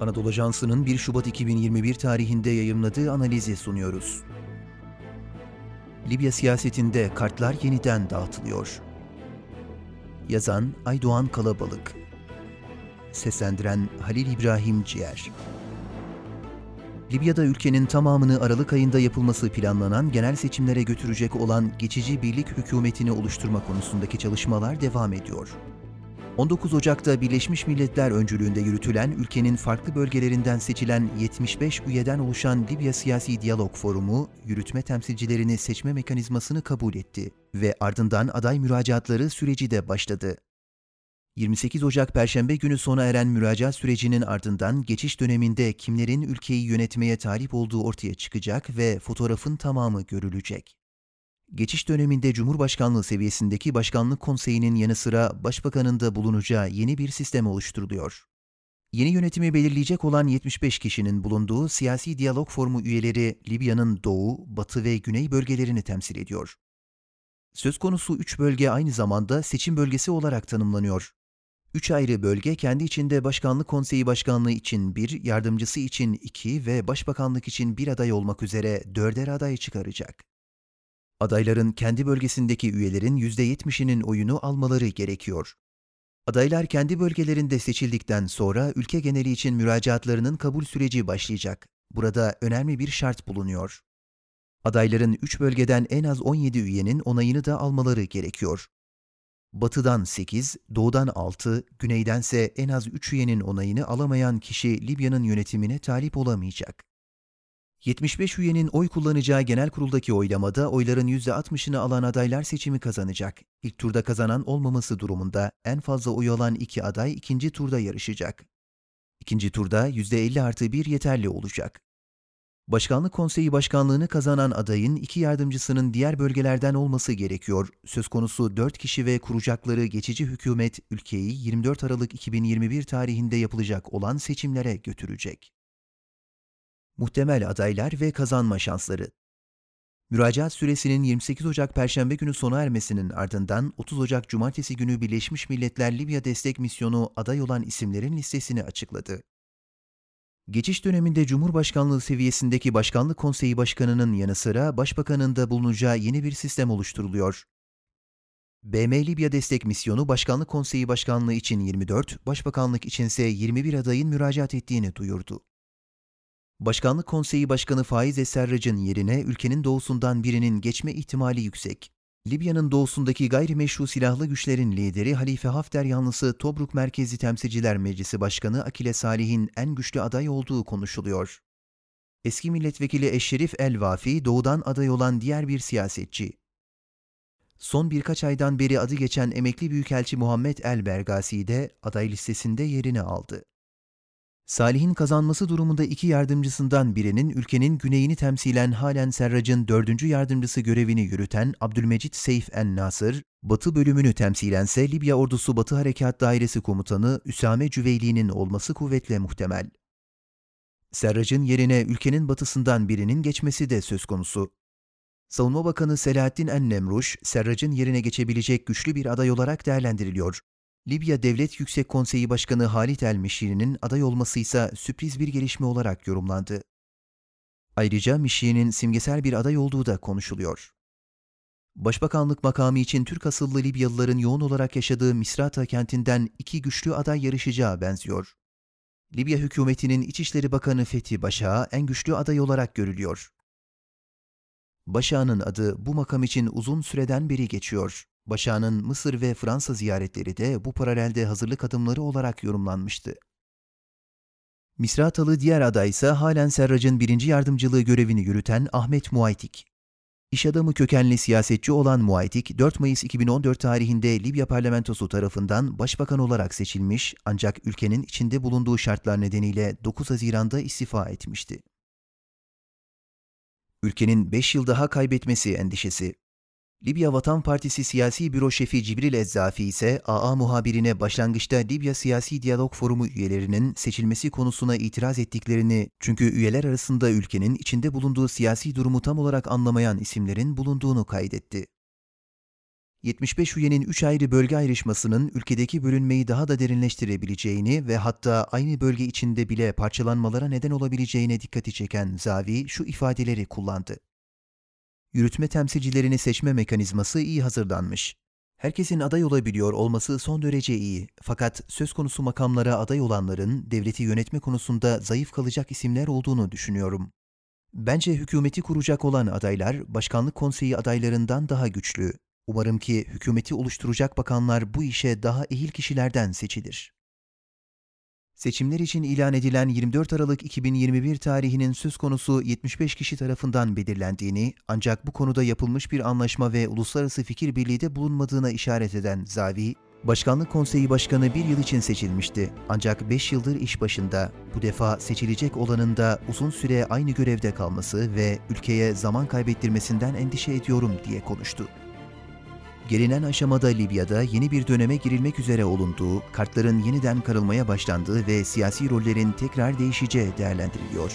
Anadolu Ajansı'nın 1 Şubat 2021 tarihinde yayımladığı analizi sunuyoruz. Libya siyasetinde kartlar yeniden dağıtılıyor. Yazan Aydoğan Kalabalık Seslendiren Halil İbrahim Ciğer Libya'da ülkenin tamamını Aralık ayında yapılması planlanan genel seçimlere götürecek olan geçici birlik hükümetini oluşturma konusundaki çalışmalar devam ediyor. 19 Ocak'ta Birleşmiş Milletler öncülüğünde yürütülen ülkenin farklı bölgelerinden seçilen 75 üyeden oluşan Libya Siyasi Diyalog Forumu, yürütme temsilcilerini seçme mekanizmasını kabul etti ve ardından aday müracaatları süreci de başladı. 28 Ocak Perşembe günü sona eren müracaat sürecinin ardından geçiş döneminde kimlerin ülkeyi yönetmeye talip olduğu ortaya çıkacak ve fotoğrafın tamamı görülecek. Geçiş döneminde Cumhurbaşkanlığı seviyesindeki Başkanlık Konseyi'nin yanı sıra Başbakanın da bulunacağı yeni bir sistem oluşturuluyor. Yeni yönetimi belirleyecek olan 75 kişinin bulunduğu siyasi diyalog formu üyeleri Libya'nın doğu, batı ve güney bölgelerini temsil ediyor. Söz konusu üç bölge aynı zamanda seçim bölgesi olarak tanımlanıyor. Üç ayrı bölge kendi içinde Başkanlık Konseyi Başkanlığı için bir, yardımcısı için iki ve Başbakanlık için bir aday olmak üzere dörder aday çıkaracak. Adayların kendi bölgesindeki üyelerin %70'inin oyunu almaları gerekiyor. Adaylar kendi bölgelerinde seçildikten sonra ülke geneli için müracaatlarının kabul süreci başlayacak. Burada önemli bir şart bulunuyor. Adayların 3 bölgeden en az 17 üyenin onayını da almaları gerekiyor. Batıdan 8, doğudan 6, güneydense en az 3 üyenin onayını alamayan kişi Libya'nın yönetimine talip olamayacak. 75 üyenin oy kullanacağı genel kuruldaki oylamada oyların %60'ını alan adaylar seçimi kazanacak. İlk turda kazanan olmaması durumunda en fazla oy alan iki aday ikinci turda yarışacak. İkinci turda %50 artı 1 yeterli olacak. Başkanlık Konseyi Başkanlığını kazanan adayın iki yardımcısının diğer bölgelerden olması gerekiyor. Söz konusu 4 kişi ve kuracakları geçici hükümet ülkeyi 24 Aralık 2021 tarihinde yapılacak olan seçimlere götürecek. Muhtemel adaylar ve kazanma şansları Müracaat süresinin 28 Ocak Perşembe günü sona ermesinin ardından 30 Ocak Cumartesi günü Birleşmiş Milletler Libya Destek Misyonu aday olan isimlerin listesini açıkladı. Geçiş döneminde Cumhurbaşkanlığı seviyesindeki Başkanlık Konseyi Başkanı'nın yanı sıra Başbakanın da bulunacağı yeni bir sistem oluşturuluyor. BM Libya Destek Misyonu Başkanlık Konseyi Başkanlığı için 24, Başbakanlık içinse 21 adayın müracaat ettiğini duyurdu. Başkanlık Konseyi Başkanı Faiz Eserrac'ın yerine ülkenin doğusundan birinin geçme ihtimali yüksek. Libya'nın doğusundaki gayrimeşru silahlı güçlerin lideri Halife Hafter yanlısı Tobruk Merkezi Temsilciler Meclisi Başkanı Akile Salih'in en güçlü aday olduğu konuşuluyor. Eski milletvekili Eşşerif El-Vafi doğudan aday olan diğer bir siyasetçi. Son birkaç aydan beri adı geçen emekli büyükelçi Muhammed El-Bergasi de aday listesinde yerini aldı. Salih'in kazanması durumunda iki yardımcısından birinin ülkenin güneyini temsilen halen Serrac'ın dördüncü yardımcısı görevini yürüten Abdülmecit Seyf en-Nasır, Batı bölümünü temsilense Libya Ordusu Batı Harekat Dairesi Komutanı Üsame Cüveyli'nin olması kuvvetle muhtemel. Serrac'ın yerine ülkenin batısından birinin geçmesi de söz konusu. Savunma Bakanı Selahattin En-Nemruş, Serrac'ın yerine geçebilecek güçlü bir aday olarak değerlendiriliyor. Libya Devlet Yüksek Konseyi Başkanı Halit El-Mişri'nin aday olması ise sürpriz bir gelişme olarak yorumlandı. Ayrıca Mişri'nin simgesel bir aday olduğu da konuşuluyor. Başbakanlık makamı için Türk asıllı Libyalıların yoğun olarak yaşadığı Misrata kentinden iki güçlü aday yarışacağı benziyor. Libya hükümetinin İçişleri Bakanı Fethi Başa en güçlü aday olarak görülüyor. Başak'ın adı bu makam için uzun süreden beri geçiyor. Başak'ın Mısır ve Fransa ziyaretleri de bu paralelde hazırlık adımları olarak yorumlanmıştı. Misratalı diğer aday ise halen Serrac'ın birinci yardımcılığı görevini yürüten Ahmet Muaytik. İş adamı kökenli siyasetçi olan Muaytik, 4 Mayıs 2014 tarihinde Libya parlamentosu tarafından başbakan olarak seçilmiş ancak ülkenin içinde bulunduğu şartlar nedeniyle 9 Haziran'da istifa etmişti. Ülkenin 5 yıl daha kaybetmesi endişesi Libya Vatan Partisi Siyasi Büro Şefi Cibril Ezzafi ise AA muhabirine başlangıçta Libya Siyasi Diyalog Forumu üyelerinin seçilmesi konusuna itiraz ettiklerini çünkü üyeler arasında ülkenin içinde bulunduğu siyasi durumu tam olarak anlamayan isimlerin bulunduğunu kaydetti. 75 üyenin 3 ayrı bölge ayrışmasının ülkedeki bölünmeyi daha da derinleştirebileceğini ve hatta aynı bölge içinde bile parçalanmalara neden olabileceğine dikkati çeken Zavi şu ifadeleri kullandı. Yürütme temsilcilerini seçme mekanizması iyi hazırlanmış. Herkesin aday olabiliyor olması son derece iyi. Fakat söz konusu makamlara aday olanların devleti yönetme konusunda zayıf kalacak isimler olduğunu düşünüyorum. Bence hükümeti kuracak olan adaylar başkanlık konseyi adaylarından daha güçlü. Umarım ki hükümeti oluşturacak bakanlar bu işe daha ehil kişilerden seçilir. Seçimler için ilan edilen 24 Aralık 2021 tarihinin söz konusu 75 kişi tarafından belirlendiğini ancak bu konuda yapılmış bir anlaşma ve uluslararası fikir birliği de bulunmadığına işaret eden Zavi, Başkanlık Konseyi Başkanı bir yıl için seçilmişti ancak 5 yıldır iş başında. Bu defa seçilecek olanın da uzun süre aynı görevde kalması ve ülkeye zaman kaybettirmesinden endişe ediyorum diye konuştu. Gelinen aşamada Libya'da yeni bir döneme girilmek üzere olunduğu, kartların yeniden karılmaya başlandığı ve siyasi rollerin tekrar değişeceği değerlendiriliyor.